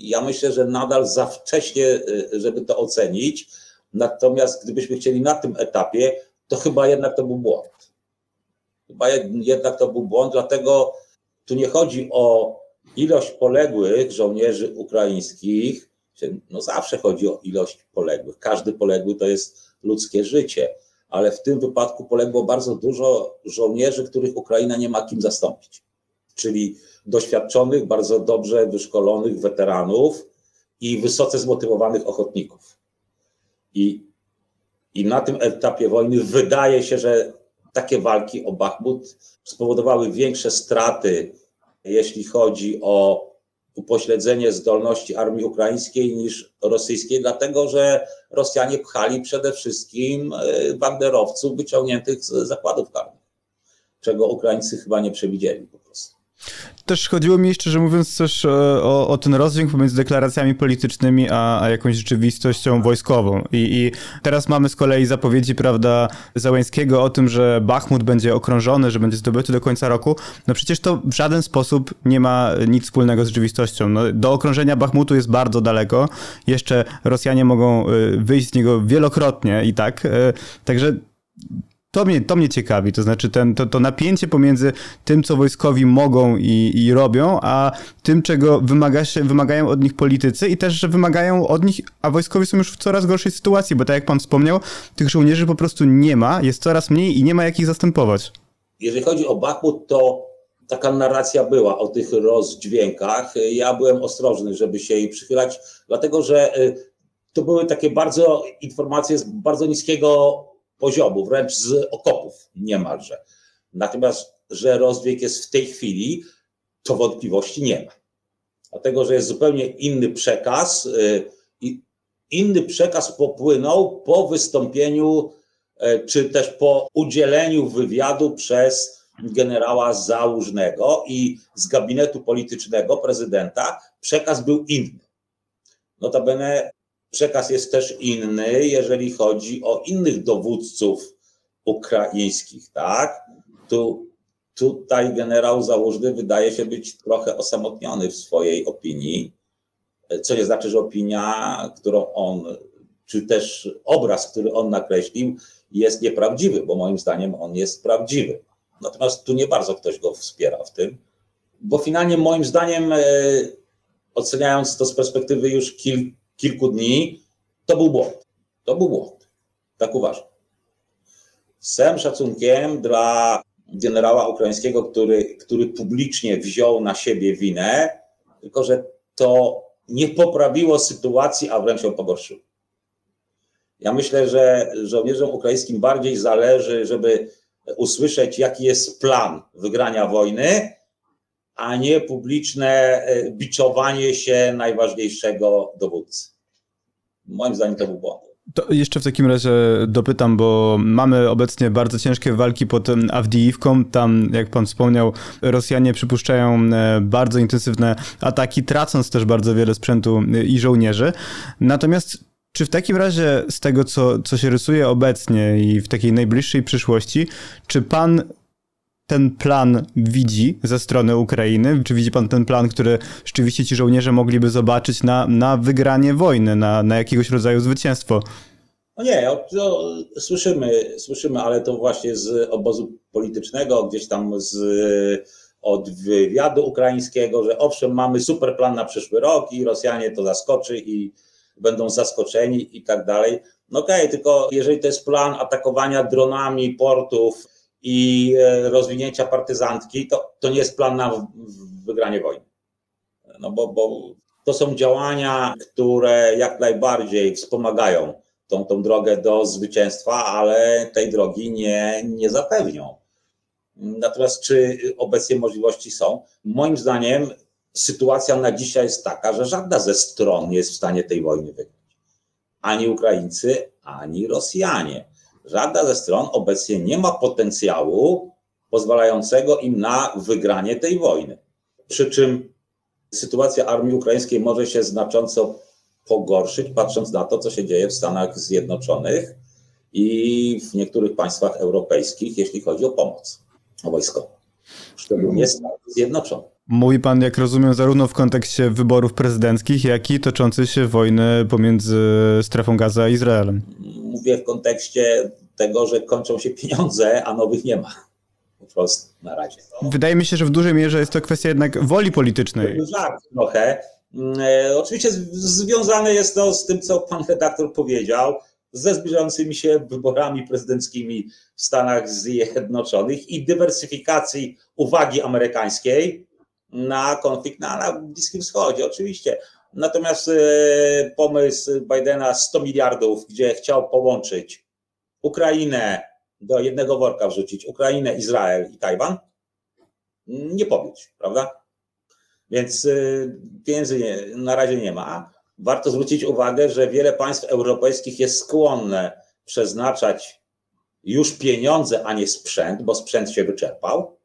ja myślę, że nadal za wcześnie, y, żeby to ocenić. Natomiast gdybyśmy chcieli na tym etapie, to chyba jednak to był błąd. Chyba jednak to był błąd, dlatego tu nie chodzi o ilość poległych żołnierzy ukraińskich. No zawsze chodzi o ilość poległych. Każdy poległy to jest ludzkie życie, ale w tym wypadku poległo bardzo dużo żołnierzy, których Ukraina nie ma kim zastąpić czyli doświadczonych, bardzo dobrze wyszkolonych weteranów i wysoce zmotywowanych ochotników. I, I na tym etapie wojny wydaje się, że takie walki o Bachmut spowodowały większe straty, jeśli chodzi o upośledzenie zdolności armii ukraińskiej niż rosyjskiej, dlatego że Rosjanie pchali przede wszystkim banderowców wyciągniętych z zakładów karnych, czego Ukraińcy chyba nie przewidzieli po prostu. Też chodziło mi, szczerze mówiąc, też o, o ten rozdźwięk pomiędzy deklaracjami politycznymi a, a jakąś rzeczywistością wojskową. I, I, teraz mamy z kolei zapowiedzi, prawda, Załęskiego o tym, że Bachmut będzie okrążony, że będzie zdobyty do końca roku. No przecież to w żaden sposób nie ma nic wspólnego z rzeczywistością. No, do okrążenia Bachmutu jest bardzo daleko. Jeszcze Rosjanie mogą e, wyjść z niego wielokrotnie i tak. E, także to mnie, to mnie ciekawi, to znaczy ten, to, to napięcie pomiędzy tym, co wojskowi mogą i, i robią, a tym, czego wymaga się, wymagają od nich politycy i też, że wymagają od nich, a wojskowi są już w coraz gorszej sytuacji, bo tak jak pan wspomniał, tych żołnierzy po prostu nie ma, jest coraz mniej i nie ma jak ich zastępować. Jeżeli chodzi o Bachmut, to taka narracja była o tych rozdźwiękach. Ja byłem ostrożny, żeby się jej przychylać, dlatego że y, to były takie bardzo informacje z bardzo niskiego poziomu, wręcz z okopów niemalże. Natomiast, że rozdźwięk jest w tej chwili, to wątpliwości nie ma. Dlatego, że jest zupełnie inny przekaz y, i inny przekaz popłynął po wystąpieniu, y, czy też po udzieleniu wywiadu przez generała Załużnego i z gabinetu politycznego prezydenta przekaz był inny. Notabene Przekaz jest też inny, jeżeli chodzi o innych dowódców ukraińskich, tak? Tu, tutaj generał Załużny wydaje się być trochę osamotniony w swojej opinii, co nie znaczy, że opinia, którą on, czy też obraz, który on nakreślił, jest nieprawdziwy, bo moim zdaniem on jest prawdziwy. Natomiast tu nie bardzo ktoś go wspiera w tym, bo finalnie moim zdaniem, e, oceniając to z perspektywy już kilku, kilku dni, to był błąd. To był błąd. Tak uważam. Z całym szacunkiem dla generała ukraińskiego, który, który publicznie wziął na siebie winę, tylko że to nie poprawiło sytuacji, a wręcz ją pogorszyło. Ja myślę, że żołnierzom ukraińskim bardziej zależy, żeby usłyszeć, jaki jest plan wygrania wojny, a nie publiczne e, biczowanie się najważniejszego dowódcy. Moim zdaniem to był błąd. To jeszcze w takim razie dopytam, bo mamy obecnie bardzo ciężkie walki pod Awdijiwką. Tam, jak pan wspomniał, Rosjanie przypuszczają e, bardzo intensywne ataki, tracąc też bardzo wiele sprzętu e, i żołnierzy. Natomiast czy w takim razie z tego, co, co się rysuje obecnie i w takiej najbliższej przyszłości, czy pan ten plan widzi ze strony Ukrainy? Czy widzi pan ten plan, który rzeczywiście ci żołnierze mogliby zobaczyć na, na wygranie wojny, na, na jakiegoś rodzaju zwycięstwo? No nie, to słyszymy, słyszymy, ale to właśnie z obozu politycznego, gdzieś tam z, od wywiadu ukraińskiego, że owszem, mamy super plan na przyszły rok i Rosjanie to zaskoczy i będą zaskoczeni i tak dalej. No okej, okay, tylko jeżeli to jest plan atakowania dronami portów, i e, rozwinięcia partyzantki, to, to nie jest plan na wygranie wojny. No bo, bo to są działania, które jak najbardziej wspomagają tą, tą drogę do zwycięstwa, ale tej drogi nie, nie zapewnią. Natomiast czy obecnie możliwości są? Moim zdaniem sytuacja na dzisiaj jest taka, że żadna ze stron nie jest w stanie tej wojny wygrać. Ani Ukraińcy, ani Rosjanie żadna ze stron obecnie nie ma potencjału pozwalającego im na wygranie tej wojny. Przy czym sytuacja armii ukraińskiej może się znacząco pogorszyć, patrząc na to, co się dzieje w Stanach Zjednoczonych i w niektórych państwach europejskich, jeśli chodzi o pomoc wojskową. Szczególnie Stanów Zjednoczonych. Mówi pan, jak rozumiem, zarówno w kontekście wyborów prezydenckich, jak i toczącej się wojny pomiędzy strefą Gaza a Izraelem. Mówię w kontekście tego, że kończą się pieniądze, a nowych nie ma. Po prostu na razie. Wydaje mi się, że w dużej mierze jest to kwestia jednak woli politycznej. Tak, trochę. Mm, e, oczywiście związane jest to z tym, co pan redaktor powiedział, ze zbliżającymi się wyborami prezydenckimi w Stanach Zjednoczonych i dywersyfikacji uwagi amerykańskiej na konflikt na, na Bliskim Wschodzie, oczywiście. Natomiast e, pomysł Bidena 100 miliardów, gdzie chciał połączyć Ukrainę do jednego worka wrzucić, Ukrainę, Izrael i Tajwan, nie powiedz, prawda? Więc e, pieniędzy nie, na razie nie ma. Warto zwrócić uwagę, że wiele państw europejskich jest skłonne przeznaczać już pieniądze, a nie sprzęt, bo sprzęt się wyczerpał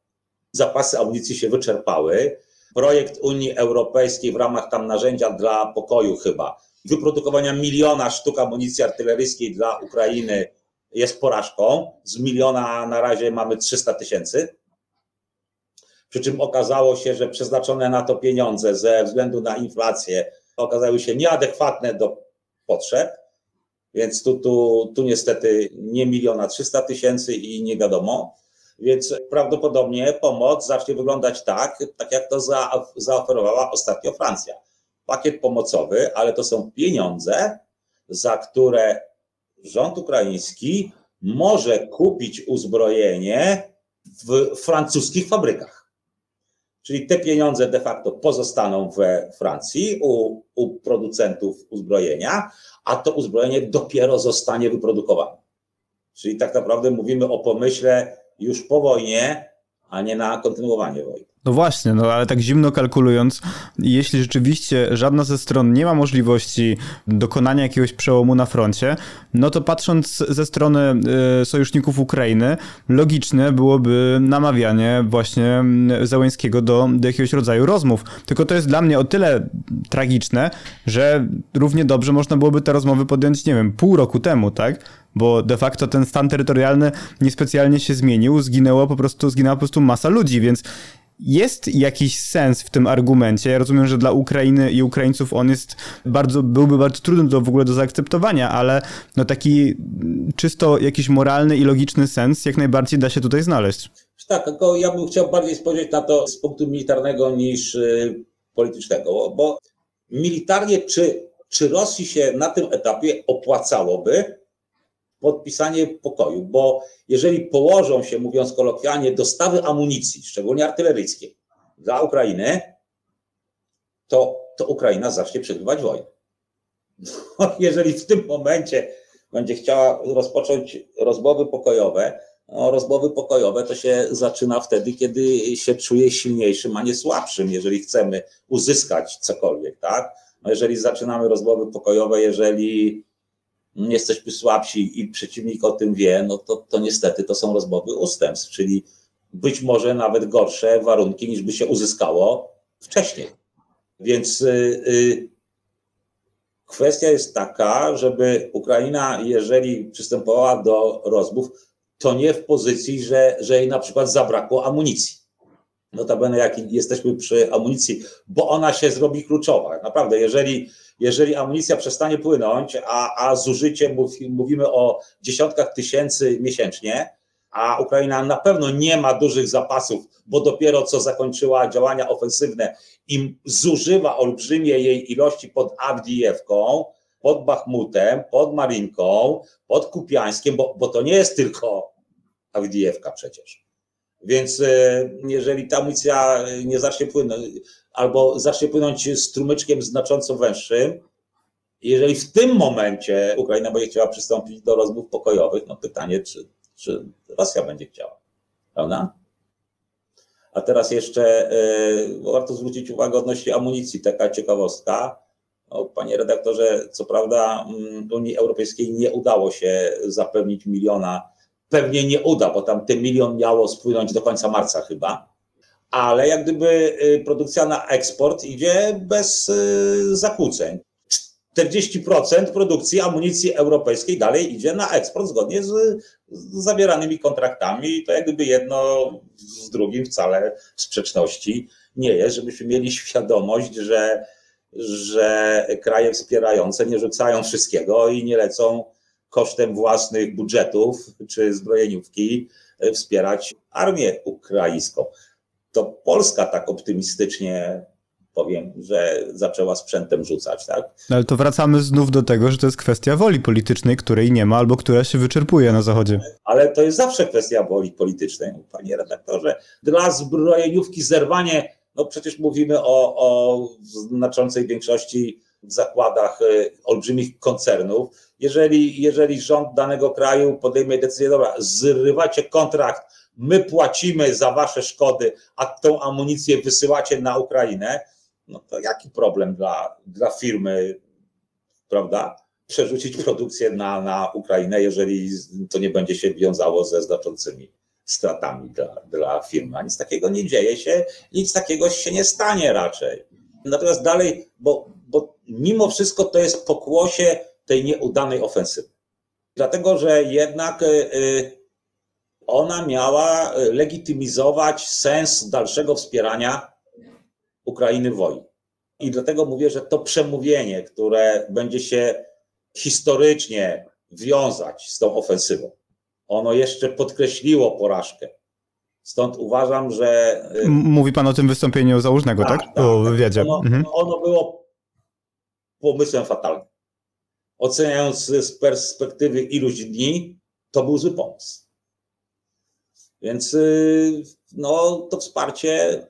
zapasy amunicji się wyczerpały. Projekt Unii Europejskiej w ramach tam narzędzia dla pokoju chyba, wyprodukowania miliona sztuk amunicji artyleryjskiej dla Ukrainy jest porażką. Z miliona na razie mamy 300 tysięcy. Przy czym okazało się, że przeznaczone na to pieniądze ze względu na inflację okazały się nieadekwatne do potrzeb. Więc tu, tu, tu niestety nie miliona 300 tysięcy i nie wiadomo. Więc prawdopodobnie pomoc zacznie wyglądać tak, tak jak to za, zaoferowała ostatnio Francja. Pakiet pomocowy, ale to są pieniądze, za które rząd ukraiński może kupić uzbrojenie w francuskich fabrykach. Czyli te pieniądze de facto pozostaną we Francji u, u producentów uzbrojenia, a to uzbrojenie dopiero zostanie wyprodukowane. Czyli tak naprawdę mówimy o pomyśle już po wojnie, a nie na kontynuowanie wojny. No właśnie, no ale tak zimno kalkulując, jeśli rzeczywiście żadna ze stron nie ma możliwości dokonania jakiegoś przełomu na froncie, no to patrząc ze strony y, sojuszników Ukrainy, logiczne byłoby namawianie właśnie y, Załęskiego do, do jakiegoś rodzaju rozmów. Tylko to jest dla mnie o tyle tragiczne, że równie dobrze można byłoby te rozmowy podjąć, nie wiem, pół roku temu, tak? Bo de facto ten stan terytorialny niespecjalnie się zmienił, zginęło po prostu, zginęła po prostu masa ludzi, więc jest jakiś sens w tym argumencie. Ja rozumiem, że dla Ukrainy i Ukraińców on jest bardzo, byłby bardzo trudny do, w ogóle do zaakceptowania, ale no taki czysto jakiś moralny i logiczny sens jak najbardziej da się tutaj znaleźć. Tak, tylko ja bym chciał bardziej spojrzeć na to z punktu militarnego niż y, politycznego, bo militarnie czy, czy Rosji się na tym etapie opłacałoby podpisanie pokoju, bo jeżeli położą się, mówiąc kolokwialnie, dostawy amunicji, szczególnie artyleryjskiej, dla Ukrainy, to, to Ukraina zacznie przegrywać wojnę. jeżeli w tym momencie będzie chciała rozpocząć rozmowy pokojowe, no, rozmowy pokojowe to się zaczyna wtedy, kiedy się czuje silniejszym, a nie słabszym, jeżeli chcemy uzyskać cokolwiek, tak? No jeżeli zaczynamy rozmowy pokojowe, jeżeli jesteśmy słabsi i przeciwnik o tym wie, no to, to niestety to są rozmowy ustępstw, czyli być może nawet gorsze warunki niż by się uzyskało wcześniej. Więc y, y, kwestia jest taka, żeby Ukraina, jeżeli przystępowała do rozmów, to nie w pozycji, że, że jej na przykład zabrakło amunicji. Notabene jak jesteśmy przy amunicji, bo ona się zrobi kluczowa. Naprawdę, jeżeli jeżeli amunicja przestanie płynąć, a, a zużycie, mówimy o dziesiątkach tysięcy miesięcznie, a Ukraina na pewno nie ma dużych zapasów, bo dopiero co zakończyła działania ofensywne i zużywa olbrzymie jej ilości pod Awdijewką, pod Bachmutem, pod Marinką, pod Kupiańskiem, bo, bo to nie jest tylko Awdijewka przecież. Więc e, jeżeli ta amunicja nie zacznie płynąć, albo zacznie płynąć strumyczkiem znacząco węższym, jeżeli w tym momencie Ukraina będzie chciała przystąpić do rozmów pokojowych, no pytanie, czy, czy Rosja będzie chciała, prawda? A teraz jeszcze y, warto zwrócić uwagę odnośnie amunicji, taka ciekawostka. No, panie redaktorze, co prawda mm, Unii Europejskiej nie udało się zapewnić miliona, pewnie nie uda, bo tam ten milion miało spłynąć do końca marca chyba ale jak gdyby y, produkcja na eksport idzie bez y, zakłóceń. 40% produkcji amunicji europejskiej dalej idzie na eksport zgodnie z, z zawieranymi kontraktami i to jak gdyby jedno z drugim wcale sprzeczności nie jest, żebyśmy mieli świadomość, że, że kraje wspierające nie rzucają wszystkiego i nie lecą kosztem własnych budżetów czy zbrojeniówki y, wspierać armię ukraińską to Polska tak optymistycznie powiem, że zaczęła sprzętem rzucać, tak? No ale to wracamy znów do tego, że to jest kwestia woli politycznej, której nie ma albo która się wyczerpuje na Zachodzie. Ale to jest zawsze kwestia woli politycznej, panie redaktorze. Dla zbrojeniówki zerwanie, no przecież mówimy o, o znaczącej większości w zakładach y, olbrzymich koncernów. Jeżeli, jeżeli rząd danego kraju podejmie decyzję, dobra, zrywacie kontrakt my płacimy za wasze szkody, a tą amunicję wysyłacie na Ukrainę, no to jaki problem dla, dla firmy, prawda? Przerzucić produkcję na, na Ukrainę, jeżeli to nie będzie się wiązało ze znaczącymi stratami dla, dla firmy. A nic takiego nie dzieje się, nic takiego się nie stanie raczej. Natomiast dalej, bo, bo mimo wszystko to jest pokłosie tej nieudanej ofensywy. Dlatego, że jednak ona miała legitymizować sens dalszego wspierania Ukrainy w wojnie. I dlatego mówię, że to przemówienie, które będzie się historycznie wiązać z tą ofensywą, ono jeszcze podkreśliło porażkę. Stąd uważam, że. Mówi pan o tym wystąpieniu założnego, tak? tak? tak o tak. wywiadzie. Ono, mhm. ono było pomysłem fatalnym. Oceniając z perspektywy iluś dni, to był zły pomysł. Więc y, no, to wsparcie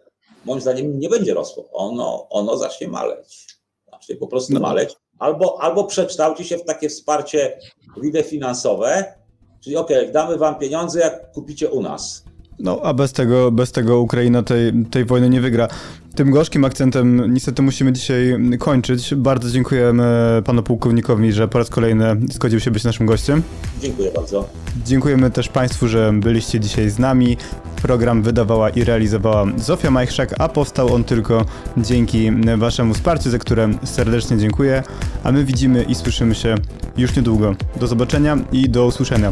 moim zdaniem nie będzie rosło. Ono, ono zacznie maleć. Zacznie po prostu no. maleć. Albo, albo przekształci się w takie wsparcie lider finansowe, czyli ok, damy wam pieniądze, jak kupicie u nas. No, a bez tego, bez tego Ukraina tej, tej wojny nie wygra. Tym gorzkim akcentem niestety musimy dzisiaj kończyć. Bardzo dziękujemy panu pułkownikowi, że po raz kolejny zgodził się być naszym gościem. Dziękuję bardzo. Dziękujemy też państwu, że byliście dzisiaj z nami. Program wydawała i realizowała Zofia Majchrzak, a powstał on tylko dzięki waszemu wsparciu, za które serdecznie dziękuję. A my widzimy i słyszymy się już niedługo. Do zobaczenia i do usłyszenia.